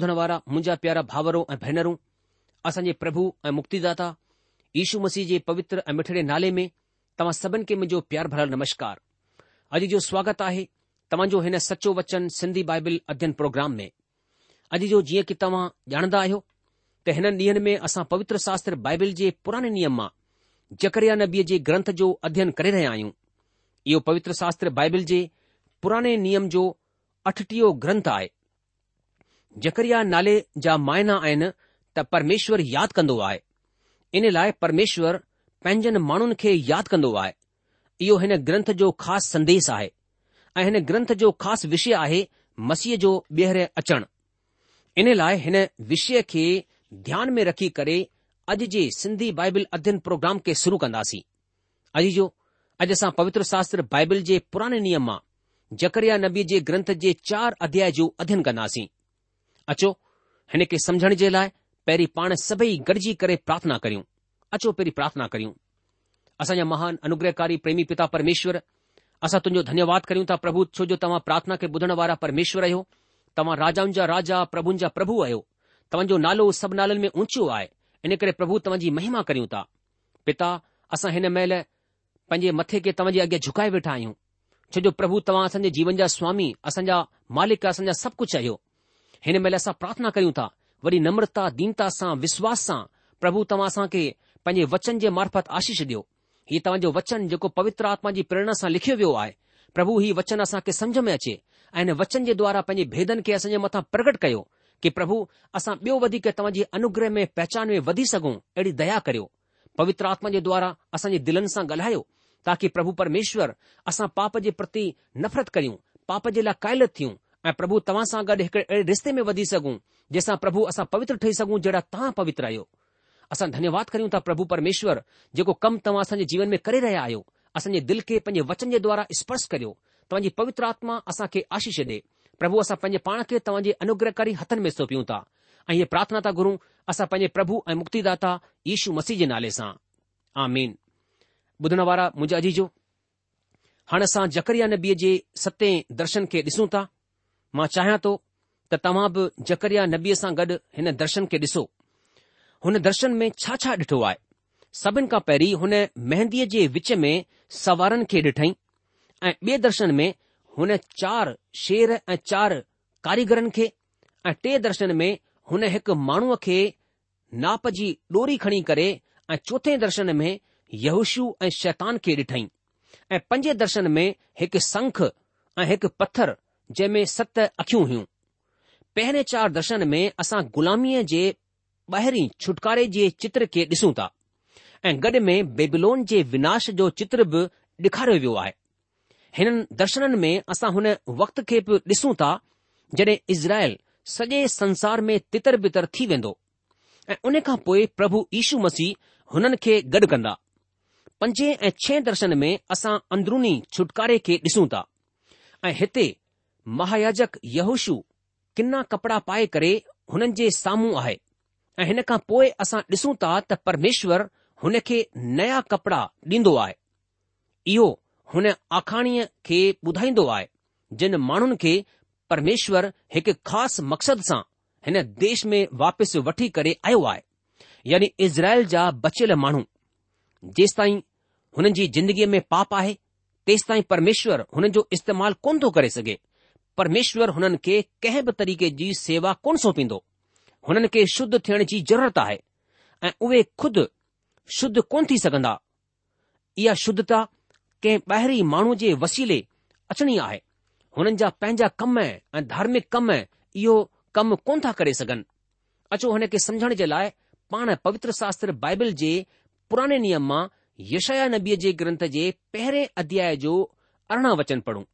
ॿुधण वारा मुंहिंजा प्यारा भाउरो ऐं भेनरूं असांजे प्रभु ऐं मुक्तिदाता यीशू मसीह जे पवित्र ऐं मिठड़े नाले में तव्हां सभिनि खे मुंहिंजो प्यार भरल नमस्कार अॼु जो स्वागत आहे तव्हांजो हिन सचो वचन सिंधी बाइबल अध्ययन प्रोग्राम में अॼु जो जीअं की तव्हां ॼाणंदा आहियो त हिन ॾींहनि में असां पवित्र शास्त्र बाइबिल जे पुराणे नियम मां जकरिया नबीअ जे ग्रंथ जो अध्ययन करे रहिया आहियूं इहो पवित्र शास्त्र बाइबिल जे पुराणे नियम जो अठटीहो ग्रंथ आहे जकरिया नाले जा मायना आहिनि त परमेश्वर यादि कंदो आहे इन लाइ परमेश्वर पंहिंजनि माण्हुनि खे यादि कंदो आहे इहो हिन ग्रंथ जो ख़ासि संदेश आहे ऐं हिन ग्रंथ जो ख़ासि विषय आहे मसीह जो ॿीहर अचणु इन लाइ हिन विषय खे ध्यान में रखी करे अॼु जे सिंधी बाइबिल अध्ययन प्रोग्राम खे शुरू कंदासीं अॼु जो अॼु असां पवित्र शास्त्र बाइबिल जे पुराणे नियम मां जकरिया नबी जे ग्रंथ जे चार अध्याय जो अध्ययन कंदासीं अचो हिन खे समुझण जे लाइ पहिरीं पाण सभई गॾिजी करे प्रार्थना करियूं अचो पहिरीं प्रार्थना करियूं असांजा महान अनुग्रहकारी प्रेमी पिता परमेश्वर असां तुंहिंजो धन्यवाद करियूं था प्रभु छो जो तव्हां प्रार्थना खे ॿुधण वारा परमेश्वर आहियो तव्हां राजाउनि जा राजा प्रभुनि जा प्रभु आहियो तव्हांजो नालो सभु नालनि में ऊचो आहे इन करे प्रभु तव्हांजी महिमा करियूं था पिता असां हिन महिल पंहिंजे मथे खे तव्हांजे अॻियां झुकाए वेठा आहियूं छो जो प्रभु तव्हां असांजे जीवन जा स्वामी असांजा मालिक असांजा सभु कुझु आहियो हिन महिल असां प्रार्थना कयूं था वरी नम्रता दीनता सां विश्वास सां प्रभु तव्हां असां खे पंहिंजे वचन जे मार्फत आशीष ॾियो हीउ तव्हांजो वचन जेको पवित्र आत्मा जी प्रेरणा सां लिखियो वियो आहे प्रभु हीउ वचन असांखे सम्झ में अचे ऐ हिन वचन जे द्वारा पंहिंजे भेदनि खे असांजे मथां प्रकट कयो कि प्रभु असां ॿियो वधीक तव्हांजे अनुग्रह में पहचान में वधी सघूं अहिड़ी दया करियो पवित्र आत्मा जे द्वारा असांजे दिलनि सां ॻाल्हायो ताकी प्रभु परमेश्वर असां पाप जे प्रति नफ़रत करियूं पाप जे लाइ थियूं ऐं प्रभु तव्हां सां गॾु हिकड़े अहिड़े रिश्ते में वधी सघूं जंहिंसां प्रभु असां पवित्र ठही सघूं जहिड़ा तव्हां पवित्र आहियो असां धन्यवाद करियूं था प्रभु परमेश्वर जेको कमु तव्हां असांजे जीवन में करे रहिया आहियो असांजे दिलि खे पंहिंजे वचन जे द्वारा स्पर्श करियो तव्हांजी पवित्र आत्मा असांखे आशीष ॾे प्रभु असां पंहिंजे पाण खे तव्हांजे अनुग्रहकारी हथनि में सौपियूं था ऐं इहे प्रार्थना था गुरू असां पंहिंजे प्रभु ऐं मुक्तिदाता यीशू मसीह जे नाले सां आमीन ॿुधण वारा मुंहिंजा अजीजो हाणे असां जकरिया नबीअ जे सते दर्शन खे ॾिसूं था मां चाहियां थो त तव्हां बि जकरिया नबीअ सां गॾु हिन दर्शन खे ॾिसो हुन दर्शन में छा छा ॾिठो आहे सभिनि खां पहिरीं हुन मेहंदीअ जे विच में सवारनि खे ॾिठई ऐं ॿिए दर्शन में हुन चारि शेर ऐं चार कारीगरनि खे ऐं टे दर्शन में हुन हिक माण्हूअ खे नाप जी डोरी खणी करे ऐं चौथे दर्शन में युशु ऐं शैतान खे ॾिठईं ऐं पंजे दर्शन में हिकु संख ऐं हिकु पत्थर जंहिं में सत अखियूं हुयूं पहिरें चार दर्शन में असां ग़ुलामीअ जे ॿाहिरीं छुटकारे जे चित्र खे ॾिसूं था ऐं गॾ में बेबिलोन जे विनाश जो चित्र बि ॾेखारियो वियो आहे हिननि दर्शननि में असां हुन वक़्त खे बि ॾिसूं था जॾहिं इज़राइल सॼे संसार में तितर बितर थी वेंदो ऐं उन खां पोइ प्रभु ईशू मसीह हुननि खे गॾु कंदा पंजे ऐं छह दर्शन में असां अंदरुनी छुटकारे खे ॾिसूं था ऐं हिते महायाजक युशु किना कपड़ा पाए करे हुननि जे साम्हूं आहे ऐं हिन खां पोइ असां डि॒सू था त परमेश्वर हुन खे नया कपड़ा ॾींदो आहे इहो हुन आखाणीअ खे ॿुधाईंदो आहे जिन माण्हुनि खे परमेश्वर हिकु ख़ासि मक़सद सां हिन देश में वापसि वठी करे आयो आहे यानी इज़राइल जा बचियल माण्हू जेस ताईं हुननि जी जिंदगीअ में पाप आहे तेसि ताईं परमेश्वर हुननि जो इस्तेमालु कोन थो करे सघे પરમેશ્વર હુનન કે કહેબ તરીકે જી સેવા કોન સો પીંદો હુનન કે શુદ્ધ થણ જી જરૂરત આહે એ ઓવે ખુદ શુદ્ધ કોન થી સકંદા યે શુદ્ધતા કે બહરી માણુ જે વસીલે અચણી આહે હુનન જા પંજા કમ હે એ ધાર્મિક કમ હે યો કમ કોન થા કરે સકન અચો હને કે સમજણ જે લાય પાણ પવિત્ર શાસ્ત્ર બાઇબલ જે પુરાને નિયમ માં યશાયા નબી જે ગ્રંથ જે પહેરે અધ્યાય જો 18 વચન પઢું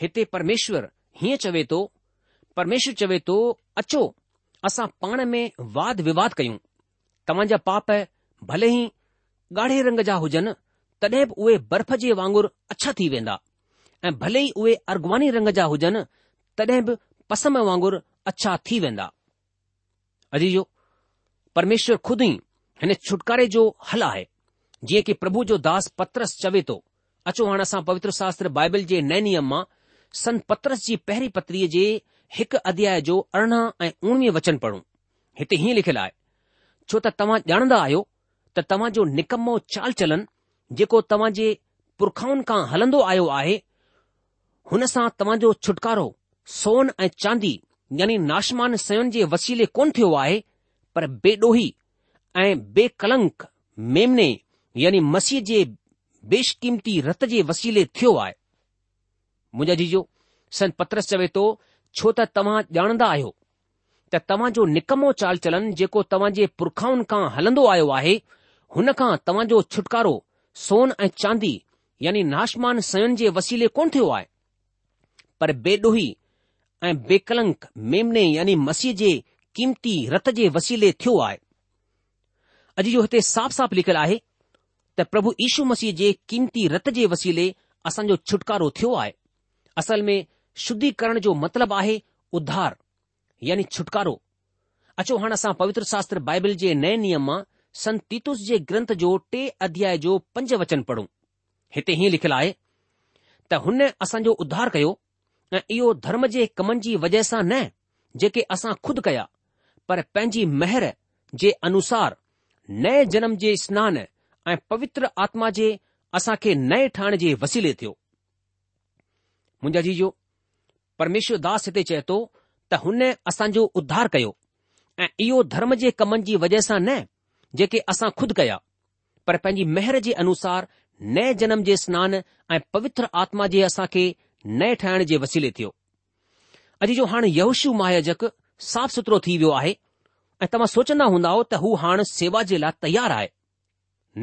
હતે પરમેશ્વર हीअं चवे थो परमेश्वर चवे थो अचो असां पाण में वाद विवाद कयूं तव्हां जा पाप भले ई ॻाढ़े रंग जा हुजनि तॾहिं बि उहे बर्फ़ जे वांगुरु अछा थी वेंदा ऐं भले ई उहे अर्गवानी रंग जा हुजनि तॾहिं बि पसम वांगुरु अछा थी वेंदा अजी जो परमेश्वर खुद ई हिन छुटकारे जो हल आहे जीअं की प्रभु जो दास पत्रस चवे थो अचो हाणे असां पवित्र शास्त्र बाइबल जे नए नियम मां पत्रस जी पहिरीं पत्रीअ जे हिकु अध्याय जो अरिड़हं ऐं उणिवीह वचन पढ़ूं हिते हीअं लिखियलु आहे छो त तव्हां ॼाणंदा आहियो त निकमो चाल चलन जेको तव्हां जे पुरखाउनि खां हलंदो आयो आहे हुन सां जो छुटकारो सोन ऐं चांदी यानी नाशमान सयुनि जे वसीले कोन थियो आहे पर बेडोही ऐं बेकलंक मेमने यानी मसीह जे बेशकीमती रत जे वसीले थियो आहे मुंहिंजा जीजो संत पत्रस चवे थो छो त तव्हां ॼाणंदा आहियो त तव्हांजो निकमो चाल चलन जेको तव्हां जे पुरखाउनि खां हलंदो आयो आहे हुन खां तव्हांजो छुटकारो सोन ऐं चांदी यानी नाशमान सयन जे वसीले कोन थियो आहे पर बेडोही ऐं बेकलंक मेमने यानी मसीह जे क़ीमती रत जे वसीले थियो आहे अॼु जो हिते साफ़ साफ़ लिखियलु आहे त प्रभु यीशू मसीह जे क़ीमती रत जे वसीले असांजो छुटकारो थियो आहे असल में शुद्धिकरण जो मतिलब आहे उध्धार यानी छुटकारो अचो हाणे असां पवित्र शास्त्र बाइबल जे नए नियम मां संत तीतुस जे ग्रंथ जो टे अध्याय जो पंज वचन पढ़ूं हिते हीअं लिखियलु आहे त हुन असांजो उध्धार कयो ऐं इहो धर्म जे कमनि जी वजह सां न जेके असां खुदि कया पर पंहिंजी मेहर जे अनुसार नए जनम जे स्नान ऐं पवित्र आत्मा जे असां खे नए ठाहिण जे वसीले थियो मुंहिंजा जीजो परमेश्वर दास हिते चए थो त हुन असांजो उद्धार कयो ऐं इहो धर्म जे कमनि जी वजह सां न जेके असां ख़ुदि कया पर पंहिंजी मेहर जे अनुसार नए जनम जे स्नान ऐं पवित्र आत्मा जे असां खे नए ठाहिण जे वसीले थियो अॼु जो हाणे यवशु महायजक साफ़ सुथरो थी वियो आहे ऐं तव्हां सोचंदा हूंदा त हू हाणे सेवा जे लाइ तयारु आहे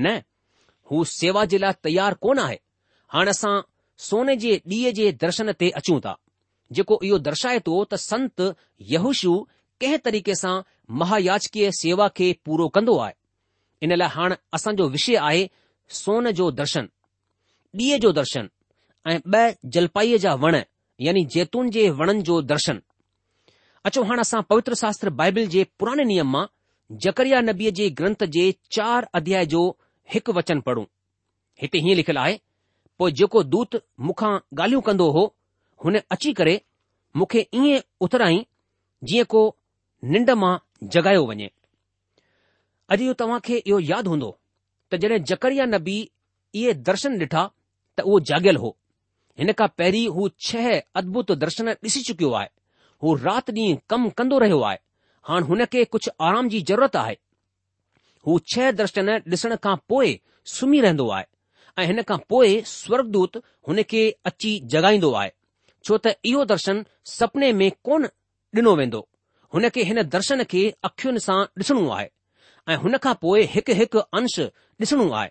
न हू सेवा जे लाइ तयारु कोन आहे हाणे असां सोने जे ॾी जे दर्शन ते अचूं था जेको इहो दर्शाए थो त संत युशयु कंहिं तरीक़े सां महायाचकीय सेवा खे पूरो कंदो आहे इन लाइ हाणे असांजो विषय आहे सोन जो दर्शन ॾीअ जो दर्शन ऐं ॿ जलपाईअ जा वण यानी जैतून जे वणनि जो दर्शन अचो हाणे असां पवित्र शास्त्र बाइबिल जे पुराने नियम मां जकरिया नबीअ जे ग्रंथ जे चार अध्याय जो हिकु वचन पढ़ूं हिते हीअं लिखियलु आहे पोइ जेको दूत मूंखां ॻाल्हियूं कंदो हो हुन अची करे मूंखे ईअं उथराई जीअं को निंड मां जगायो वञे अॼु इहो तव्हां खे इहो यादि हूंदो त जॾहिं जकरिया नबी इहे दर्शन ॾिठा त उहो जाॻियल हो हिन खां पहिरीं हू छह अदभुत दर्शन ॾिसी चुकियो आहे हू राति ॾींहुं कमु कंदो रहियो आहे हाणे हुन खे कुझु आराम जी ज़रूरत आहे हू छह दर्शन ॾिसण खां पोइ सुम्ही रहंदो आहे ऐं हिन खां पोइ स्वर्गदूत हुन खे अची जॻाईंदो आहे छो त इहो दर्शन सपने में कोन ॾिनो वेंदो हुन खे हिन दर्शन खे अखियुनि सां ॾिसणो आहे ऐं हुन खां पोइ हिकु हिकु अंश ॾिसणो आहे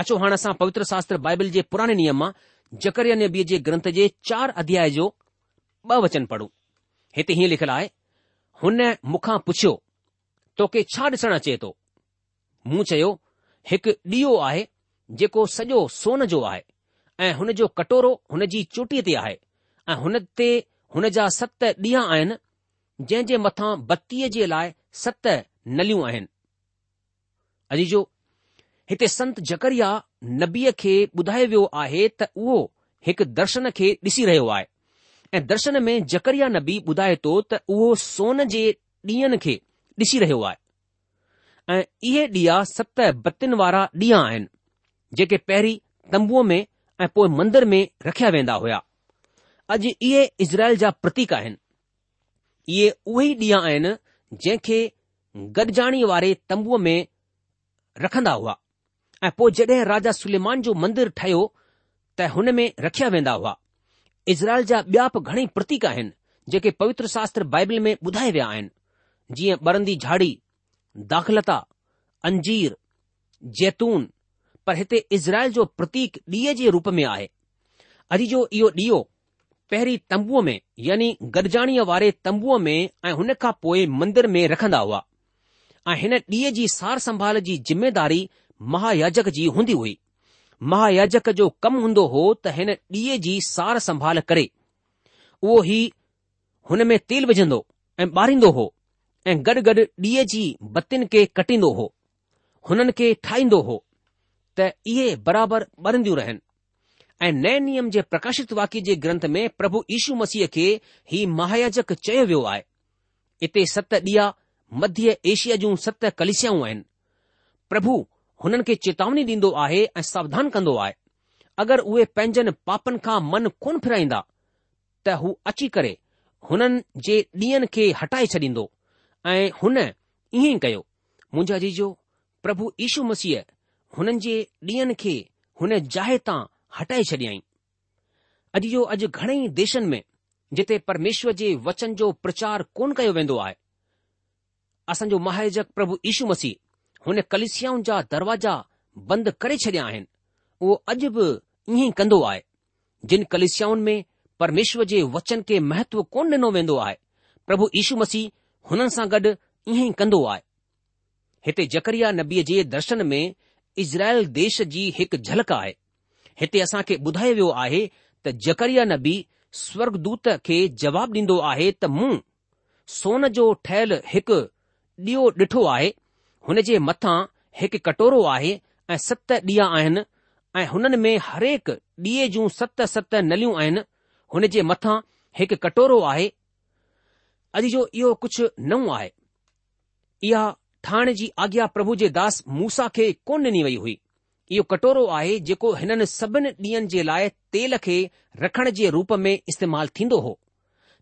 अचो हाणे असां पवित्र शास्त्र बाइबल जे पुराणे नियम मां जकरयानेबीअ जे ग्रंथ जे चार अध्याय जो ॿ वचन पढ़ूं हिते हीअं लिखियलु आहे हुन मूंखां पुछियो तोखे छा ॾिसणु अचे थो मूं चयो हिकु ॾीओ आहे जेको सॼो सोन जो आहे ऐं हुन जो कटोरो हुन जी चोटीअ ते आहे ऐं हुन ते हुन जा सत ॾींहं आहिनि जंहिं जे मथां बतीअ जे लाइ सत नलियूं आहिनि अॼु जो हिते संत जकरिया नबीअ खे ॿुधायो वियो आहे त उहो हिकु दर्शन खे ॾिसी रहियो आहे ऐं दर्शन में जकरिया नबी ॿुधाए थो त उहो सोन जे ॾींहनि खे ॾिसी रहियो आहे ऐं इहे ॾीया सत बतियुनि वारा ॾींहं आहिनि जेके पहिरीं तंबूअ में ऐं पोइ मंदर में रखिया वेंदा हुया अॼु इहे इज़राइल जा प्रतीक आहिनि इहे उहे ई ॾींहं आहिनि जंहिंखे गॾिजाणी वारे तंबूअ में रखंदा हुआ ऐं पोइ जॾहिं राजा सुलेमान जो मंदरु ठहियो त हुन में रखिया वेंदा हुआ इज़राइल जा ॿिया बि घणेई प्रतीक आहिनि जेके पवित्र शास्त्र बाइबल में ॿुधाए विया आहिनि जीअं बरंदी झाड़ी दाख़लता अंजीर जैतून पर हिते इज़राइल जो प्रतीक ॾींहं जे रूप में आहे अॼु जो इहो ॾीओ पहिरीं तंबूअ में यानी गॾजाणीअ वारे तंबूअ में ऐं हुन खां पोइ मंदर में रखंदा हुआ ऐं हिन ॾींहं जी सार संभाल जी जिमेदारी महायाजक जी हूंदी हुई महायाजक जो कमु हूंदो हो त हिन ॾींहं जी सार संभाल करे उहो ई हुन में तेल विझंदो ऐं ॿारींदो हो ऐं गॾु गॾु ॾींहं जी बतियुनि खे कटींदो हो हुननि खे ठाहींदो हो त इहे बराबरि ॿरंदियूं रहनि ऐं नए नियम जे प्रकाशित वाक्य जे ग्रंथ में प्रभु यीशू मसीह खे ही महायाजक चयो वियो आहे इते सत ॾीया मध्य एशिया जूं सत कलिसियाऊं आहिनि प्रभु हुननि खे चेतावनी ॾींदो आहे ऐं सावधान कंदो आहे अगरि उहे पंहिंजनि पापनि खां मन कोन फिराईंदा त हू अची करे हुननि जे ॾींहनि खे हटाए छॾींदो ऐं हुन ईअं ई कयो मुंहिंजा जीजो प्रभु यीशू मसीह हुननि जे ॾींहनि खे हुन जाइ तां हटाए छॾियाई अॼु जो अॼु घणेई देशनि में जिते परमेश्वर जे वचन जो प्रचार कोन कयो वेंदो आहे असांजो महाजक प्रभु यीशू मसीह हुन कलिसियाउनि जा दरवाजा बंदि करे छॾिया आहिनि उहो अॼु बि ईअं ई कंदो आहे जिन कलिसियाउनि में परमेश्वर जे वचन खे महत्व कोन ॾिनो वेंदो आहे प्रभु यीशू मसीह हुननि सां गॾु ईअं ई कंदो आहे हिते जकरिया नबीअ जे दर्शन में इज़राइल देश जी हिकु झलक आहे हिते असां खे ॿुधायो वियो आहे त जकरिया नबी स्वर्गदूत खे जवाबु ॾींदो आहे त मूं सोन जो ठहियल हिकु ॾीयो ॾिठो आहे हुन जे मथां हिकु कटोरो आहे ऐं सत ॾीआ आहिनि ऐं हुननि में हरेक ॾीए जूं सत सत नलियूं आहिनि हुन जे मथां हिकु कटोरो आहे अॼु जो इहो कुझु नओं आहे इहा ठाहिण जी आज्ञा प्रभु जे दास मूसा खे कोन ॾिनी वई हुई इहो कटोरो आहे जेको हिननि सभिनि डि॒नि जे लाइ तेल खे रखण जे रूप में इस्तेमाल थींदो हो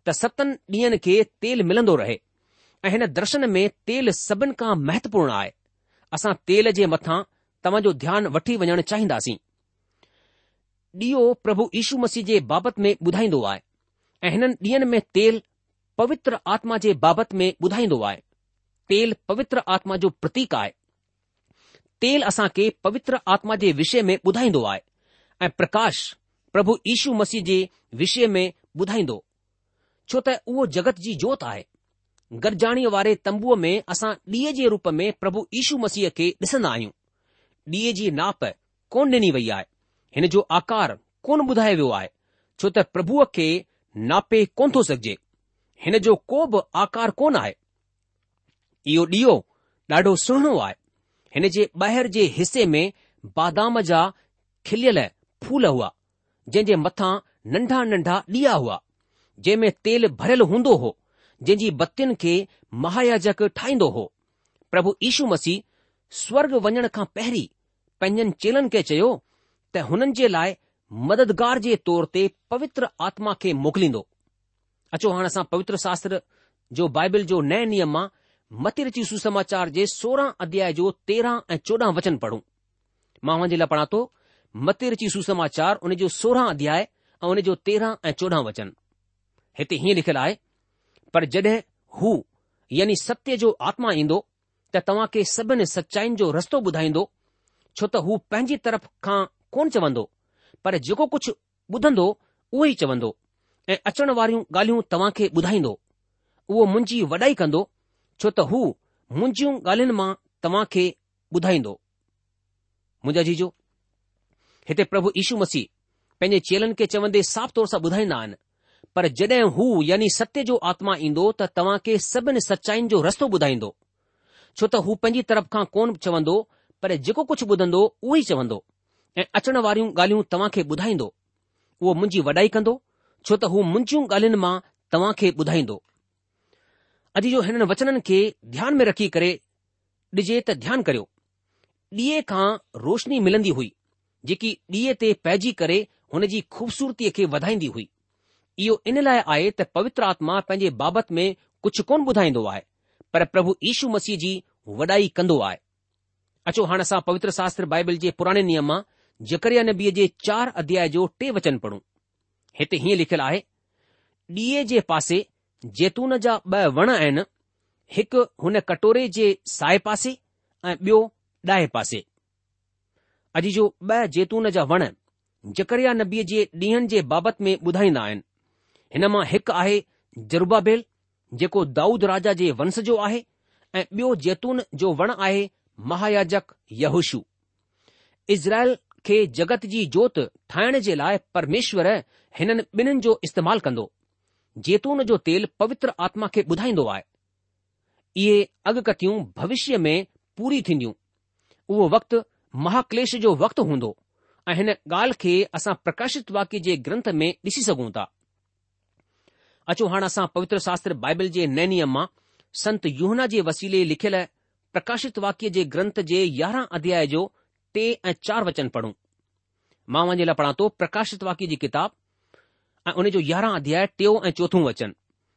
त सतनि ॾींहनि खे तेल मिलंदो रहे ऐं हिन दर्शन में तेल सभिनि खां महत्वपूर्ण आहे असां तेल जे मथां तव्हांजो ध्यानु वठी वञणु चाहींदासीं डीओ प्रभु यीशु मसीह जे बाबति में ॿुधाईंदो आहे ऐं हिननि डि॒न में तेल पवित्र आत्मा जे बाबति में ॿुधाईंदो आहे तेल पवित्र आत्मा जो प्रतीक आहे तेल खे पवित्र आत्मा जे विषय में ॿुधाईंदो आहे ऐं प्रकाश प्रभु यीशु मसीह जे विषय में ॿुधाईंदो छो त उहो जगत जी जोति आहे गरजाणीअ वारे तंबूअ में असां ॾी जे रूप में प्रभु यीशू मसीह खे ॾिसंदा आहियूं ॾी जी नाप कोन ॾिनी वई आहे हिन जो आकार कोन ॿुधायो वियो आहे छो त प्रभुअ खे नापे कोन थो सघिजे हिन जो को बि आकार कोन आहे इहो ॾीओ ॾाढो सुहिणो आहे हिन जे ॿाहिरि जे हिसे में बादाम जा खिलियल फूल हुआ जंहिं जे मथां नंढा नंढा ॾीआ हुआ जंहिं में तेल भरियलु हूंदो हो जंहिं जी बतियुनि खे महायाजक ठाहींदो हो प्रभु यीशू मसीह स्वर्ग वञण खां पहिरीं पंहिंजनि चेलनि खे चयो त हुननि जे लाइ मददगार जे तौर ते पवित्र आत्मा खे मोकिलींदो अचो हाणे असां पवित्र शास्त्र जो बाइबिल जो नए नियम मां मती रची सुसमाचार जे सोरहं अध्याय जो तेरहं ऐं चोॾहं वचन पढ़ूं मां हुनजे लाइ पढ़ा थो मती रची सुसमाचार उन जो सोरहं अध्याय ऐं उन जो तेरहं ऐं चोॾहं वचन हिते हीअं लिखियलु आहे पर जड॒हिं हू यानी सत्य जो आत्मा ईंदो त तव्हां खे सभिनि सचाईनि जो रस्तो ॿुधाईंदो छो त हू पंहिंजी तरफ़ खां कोन चवंदो पर जेको कुझु ॿुधंदो उहो ई चवंदो ऐं अचण वारियूं ॻाल्हियूं तव्हां खे ॿुधाईंदो उहो मुंहिंजी वॾाई कंदो छो त हू मुंहिंजियूं ॻाल्हियुनि मां तव्हां खे ॿुधाईंदो मुंहिंजा जीजो हिते प्रभु यीशू मसीह पंहिंजे चेलनि खे चवंदे साफ़ तौर सां ॿुधाईंदा आहिनि पर जॾहिं हू यानी सत्य जो आत्मा ईंदो त तव्हां खे सभिनी सचाईनि जो रस्तो ॿुधाईंदो छो त हू पंहिंजी तरफ़ खां कोन चवंदो पर जेको कुझु ॿुधंदो उहो ई चवंदो ऐं अचण वारियूं ॻाल्हियूं तव्हां खे ॿुधाईंदो उहो मुंहिंजी वॾाई कंदो छो त हू मुंहिंजियूं ॻाल्हियुनि मां तव्हां खे ॿुधाईंदो अॼु जो हिननि वचननि खे ध्यान में रखी करे ॾिजे त ध्यानु करियो ॾीए खां रोशनी मिलंदी हुई जेकी ॾीए ते पइजी करे हुन जी खू़बसूरतीअ खे वधाईंदी हुई इहो इन लाइ आहे त पवित्र आत्मा पंहिंजे बाबति में कुझु कोन ॿुधाईंदो आहे पर प्रभु यीशू मसीह जी वॾाई कंदो आहे अचो हाणे असां पवित्र शास्त्र बाइबल जे पुराणे नियम मां जकरिया नबीअ जे चार अध्याय जो टे वचन पढ़ूं हिते हीअं लिखियलु आहे ॾीए जे पासे जैतून जा ब वण आहिनि हिकु हुन कटोरे जे साए पासे ऐं बि॒यो ॾाहे पासे अॼु जो ब जैतून जा वण जकरिया नबी जे ॾींहनि जे बाबति में ॿुधाईंदा आहिनि हिन मां हिकु आहे जर्बा बेल जेको दाऊद राजा जे वंश जो आहे ऐं ॿियो जैतून जो वण आहे महायाजक यहुशु इज़राइल खे जगत जी जोति ठाहिण जे लाइ परमेश्वर हिननि ॿिन्हिनि जो इस्तेमालु कंदो जैतून जो तेल पवित्र आत्मा खे ॿुधाईंदो आहे इहे अॻकथियूं भविष्य में पूरी थीन्दियूं उहो वक़्तु महाक्लेश जो वक़्तु हूंदो ऐं हिन ॻाल्हि खे असां प्रकाशित वाक्य जे ग्रंथ में ॾिसी सघूं था अचो हाणे असां पवित्र शास्त्र बाइबल जे नैनियम मां संत योहना जे वसीले लिखियल प्रकाशित वाक्य जे ग्रंथ जे यारहं अध्याय जो टे ऐं चार वचन पढ़ूं मां वञे लाइ पढ़ा थो प्रकाशित वाक्य जी किताब ऐं उन जो यारहं अध्याय टियों ऐं चोथों वचन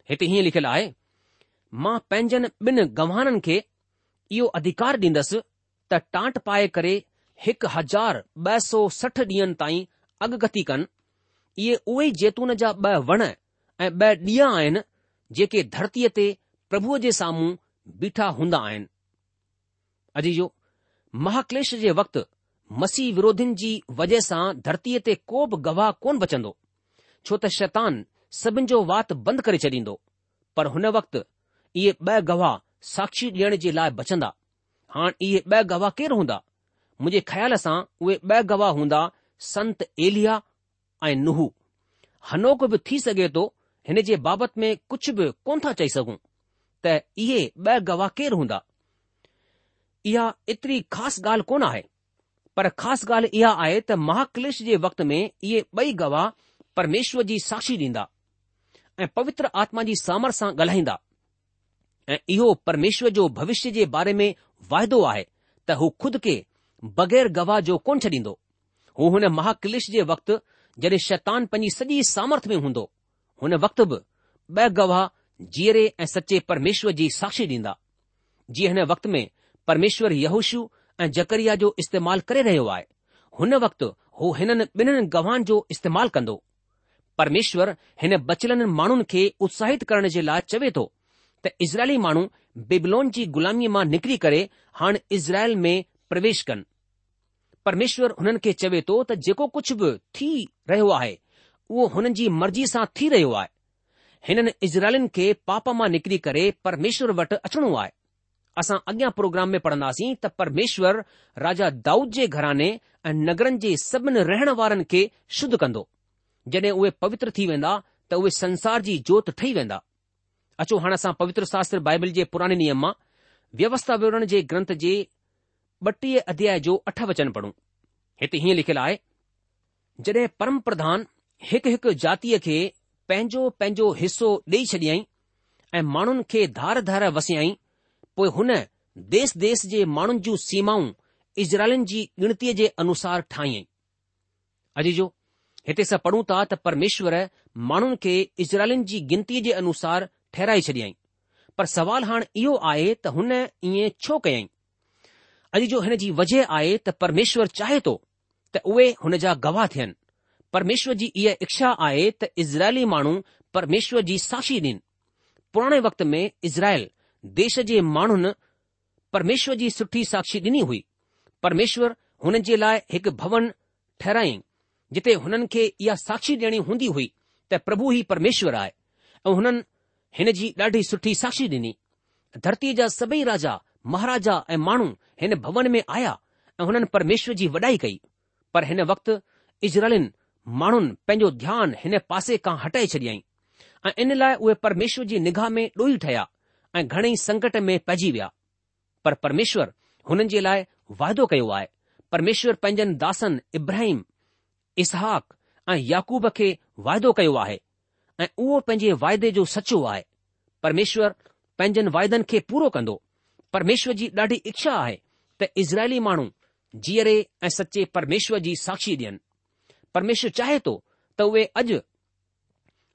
हिते हीअं लिखियलु आहे मां पंहिंजनि ॿिनि गवाननि खे इहो अधिकार ॾींदसि त टांट पाए करे हिकु हज़ार ॿ सौ सठ ॾींहनि ताईं अॻगती कनि इहे उहे जैतून जा ब॒ वण ऐं ब॒ ॾींहं आहिनि जेके धरतीअ ते प्रभुअ जे साम्हूं बीठा हूंदा आहिनि अजी जो महाक्लेश जे वक़्तु मसीह विरोधीनि जी वजह सां धरतीअ ते को बि गवाह कोन बचंदो छो त शैतान सभिनि जो वात बंदि करे छॾींदो पर हुन वक़्तु इहे ॿ गवाह साक्षी ॾियण जे लाइ बचंदा हाणे इहे ब॒ गवाह केरु हूंदा मुंहिंजे ख़्याल सां उहे ब गवाह हूंदा संत एलिया ऐं नुह हनोक बि थी सघे थो हिन जे बाबति में कुझु बि कोन था चई सघूं त इहे ब॒ गवाह केरु हूंदा इहा एतिरी ख़ासि ॻाल्हि कोन आहे पर ख़ासि ॻाल्हि इहा आहे त महाकलेश जे वक़्त में इहे ॿई गवाह परमेश्वर जी साक्षी ॾींदा ऐं पवित्र आत्मा जी सामर सां ॻाल्हाईंदा ऐं इहो परमेश्वर जो भविष्य जे बारे में वाइदो आहे त हू खुद खे बग़ैर गवाह जो कोन्ह छॾींदो हू हुन महाकलिश जे वक़्तु जड॒हिं शतान पंहिंजी सॼी सामर्थ्य में हूंदो हुन वक़्तु बि ब॒ गवाह जीअरे ऐं सचे परमेश्वर जी साक्षी ॾींदा जीअं हिन वक़्तु में परमेश्वरु यूशु ऐं जकरिया जो इस्तेमालु करे रहियो आहे हुन वक़्ति हू हिननि ॿिन्हिनि गवाहनि जो इस्तेमालु कंदो પરમેશ્વર હેને બચલન માણન કે ઉત્સાહિત કરને જે લાચવે તો તે ઇઝરાઇલી માણુ બબલોનજી ગુલામી માં નિકરી કરે હણ ઇઝરાઇલ મે પ્રવેશ કર પરમેશ્વર ઉનન કે ચવે તો તે જેકો કુછ ભ થી રહેવા હે વો હનજી મરજી સા થી રહેવા હે હન ઇઝરાઇલન કે પાપ માં નિકરી કરે પરમેશ્વર વટ અચણુ આય આસા અગ્યા પ્રોગ્રામ મે પઢનાસી ત પરમેશ્વર રાજા દાઉદ જે ઘરાને અ નગરન જે સબન રહેણ વારન કે શુદ્ધ કંદો जॾहिं उहे पवित्र थी वेंदा त उहे संसार जी जोति ठही वेंदा अचो हाणे असां पवित्र शास्त्र बाइबल जे पुराणे नियम मां व्यवस्था विवरण जे ग्रंथ जे ॿटीह अध्याय जो अठ वचन पढ़ूं हिते हीअं लिखियलु आहे जॾहिं परम प्रधान हिकु हिकु जातीअ खे पंहिंजो पंहिंजो हिसो ॾेई छडियई ऐं माण्हुनि खे धार धार वसियई पोइ हुन देस देस जे माण्हुनि जूं सीमाऊं इज़राइलनि जी गिनतीअ जे अनुसार ठाहियाई अॼ जो हिते असां पढ़ूं था त परमेश्वर माण्हुनि खे इज़राइलनि जी गिनती जे अनुसार ठहराए छॾियई पर सवाल हाणे इहो आहे त हुन ईअं छो कयाई अॼु जो हिन जी वजह आहे त परमेश्वर चाहे थो त उहे हुन जा गवाह थियनि परमेश्वर जी इहा इच्छा आहे त इज़राइली माण्हू परमेश्वर जी साक्षी ॾिन पुराणे वक़्त में इज़राइल देश जे माण्हुनि परमेश्वर जी सुठी साक्षी ॾिनी हुई परमेश्वर हुन जे लाइ हिकु भवन ठहिराई जिते हुननि खे इहा साक्षी ॾियणी हूंदी हुई त प्रभु ई परमेश्वर आहे ऐं हुननि हिन जी ॾाढी सुठी साक्षी ॾिनी धरतीअ जा सभई राजा महाराजा ऐं माण्हू हिन भवन में आया ऐं हुननि परमेश्वर जी वॾाई कई पर हिन वक़्तु इजरलिन माण्हुनि पंहिंजो ध्यानु हिन पासे खां हटाए छॾियई ऐं इन लाइ उहे परमेश्वर जी निगाह में ॾोही ठहिया ऐं घणेई संकट में पइजी विया पर परमेश्वर हुननि जे लाइ वाइदो कयो आहे परमेश्वर पंहिंजनि दासनि इब्राहिम इसहाक ऐं याकूब खे वाइदो कयो आहे ऐं उहो पंहिंजे वाइदे जो सचो आहे परमेश्वर पंहिंजनि वाइदनि खे पूरो कंदो परमेश्वर जी ॾाढी इच्छा आहे त इज़राइली माण्हू जीअरे ऐं सचे परमेश्वर जी साक्षी ॾियनि परमेश्वर चाहे थो त उहे अॼु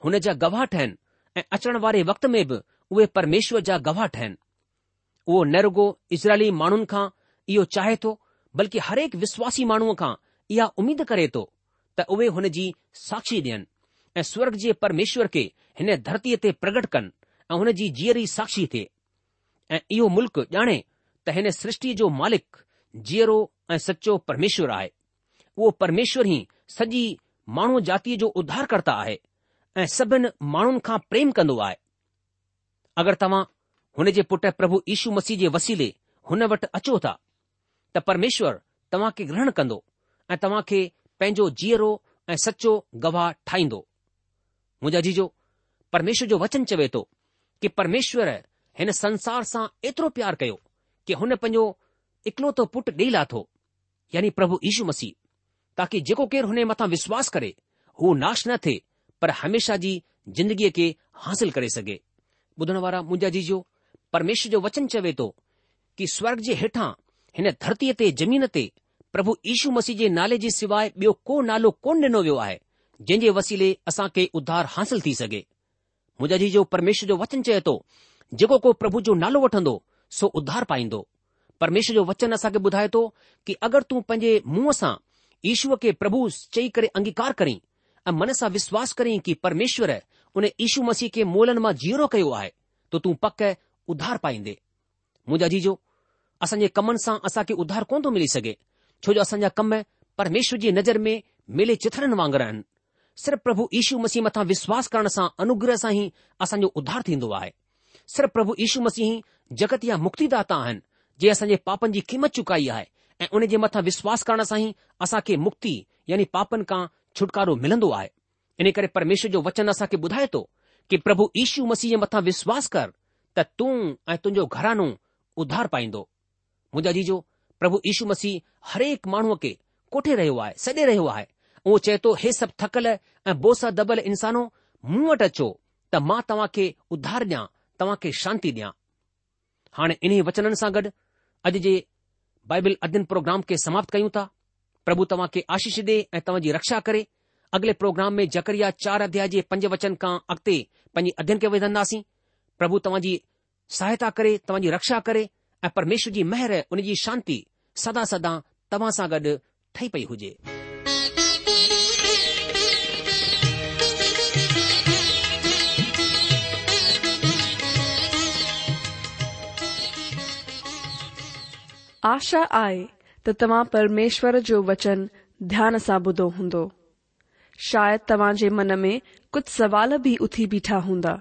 हुन जा गवाह ठहिनि ऐं अचण वारे वक़्त में बि उहे परमेश्वर जा गवाह ठहिनि उहो रुगो इज़राइली माण्हुनि खां इहो चाहे थो बल्कि हरेक विश्वासी माण्हूअ खां इहा उमीद करे थो त उहे हुन जी साक्षी ॾियनि ऐं स्वर्ग जे परमेश्वर खे हिन धरतीअ ते प्रगट कनि ऐं हुन जी जीअरी साक्षी थिए ऐं इहो मुल्क़ ॼाणे त हिन सृष्टि जो मालिक जीअरो ऐं सचो परमेश्वर आहे उहो परमेश्वर ई सॼी माण्हू जातीअ जो उधार कर्ता आहे ऐं सभिनि माण्हुनि खां प्रेम कंदो आहे अगरि तव्हां हुन जे पुट प्रभु यीशू मसीह जे वसीले हुन वटि अचो था त परमेश्वर तव्हां खे ग्रहण कंदो ऐं तव्हां खे पंहिंजो जीअरो ऐं सचो गवाह ठाहींदो मुंहिंजा जीजो परमेश्वर जो वचन चवे थो कि परमेश्वर हिन संसार सां एतिरो प्यार कयो कि हुन पंहिंजो इक्लो थो पुटु ॾेई लाथो यानी प्रभु यीशू मसीह ताकी जेको केर हुनजे मथां विश्वास करे हू नाश न थिए पर हमेशा जी ज़िंदगीअ खे हासिल करे सघे ॿुधण वारा मुंहिंजा जीजो परमेश्वर जो वचन चवे थो कि स्वर्ग जे हेठां हिन धरतीअ ते जमीन ते પ્રભુ ઈશુ મસીજે નાલેજી સિવાય બીઓ કો નાલો કોન ન નો વયો આહે જજે વસીલે અસા કે ઉધાર حاصل થી સકે મુજેજી જો પરમેશ્વર જો વચન છે તો જો કો પ્રભુ જો નાલો વઠંદો સો ઉધાર પાઈંદો પરમેશ્વર જો વચન અસા કે બધાય તો કે અગર તું પજે મુસા ઈશુ કે પ્રભુ સચઈ કરે અંગીકાર કરે અને મનસા વિશ્વાસ કરે કે પરમેશ્વર ઉને ઈશુ મસી કે મોલનમાં જીરો કયો આહે તો તું પક્કે ઉધાર પાઈ દે મુજેજી જો અસજે કમનસા અસા કે ઉધાર કોન તો મળી સકે जो असांजा कम परमेश्वर जी नज़र में मेले चिथरनि वांगुरु आहिनि सिर्फ़ु प्रभु इशू मसीह मथां विश्वास करण सां अनुग्रह सां ई असांजो उधार थींदो आहे सिर्फ़ु प्रभु इशू मसीह जगत या मुक्तिदाता आहिनि जे असांजे पापनि जी क़ीमत चुकाई आहे ऐं उन जे मथां विश्वास करण सां ई असांखे मुक्ति यानी पापनि खां छुटकारो मिलंदो आहे इन करे परमेश्वर जो वचन असांखे ॿुधाए थो कि प्रभु इशू मसीह जे मथां विश्वास कर त तूं ऐं तुंहिंजो घरानो उधार पाईंदो मुंहिंजा जीजो પ્રભુ ઈસુ મસી દરેક માણુ કે કોठे રહેવા સડે રહેવા ઓ ચે તો હે સબ થકલ બોસા ડબલ ઇન્સાન મું વટચો ત મા તવા કે ઉધાર દયા તવા કે શાંતિ દયા હાને ઇની વચનન સાગડ અજજે બાઇબલ અધિન પ્રોગ્રામ કે સમાપ્ત કયુ તા પ્રભુ તવા કે આશીષ દે એ તવાજી રક્ષા કરે અગલે પ્રોગ્રામ મે જકરિયા 4 અધ્યાય 5 વચન કા અકતે પની અધિન કે વદનાસી પ્રભુ તવાજી સહાયતા કરે તવાજી રક્ષા કરે ऐं परमेश्वर जी मेहर उन जी शांती सदा सदा तव्हां सां गॾु ठही पई हुजे आशा आए त तव्हां परमेश्वर जो वचन ध्यान सां ॿुधो हूंदो शायदि तव्हां जे मन में कुझु सवाल बि उथी बीठा हूंदा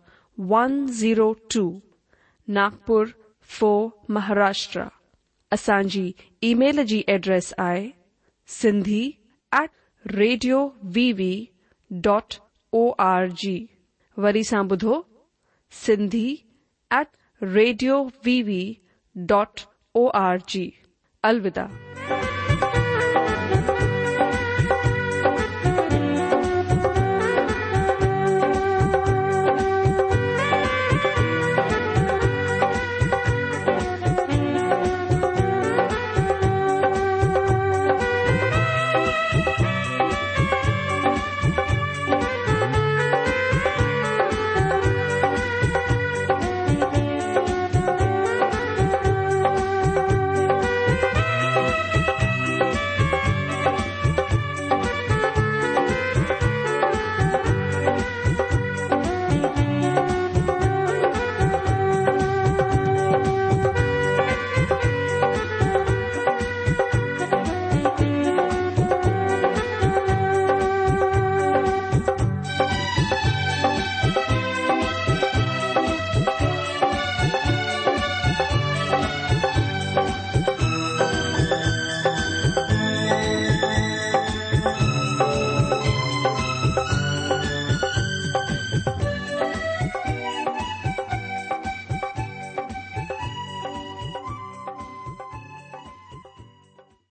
one zero two Nagpur four Maharashtra असांजी ईमेल एड्रेस आहे Sindhi at radio V V dot O R G वरी सा बुधो Sindhi at radio V V dot O R G अलविदा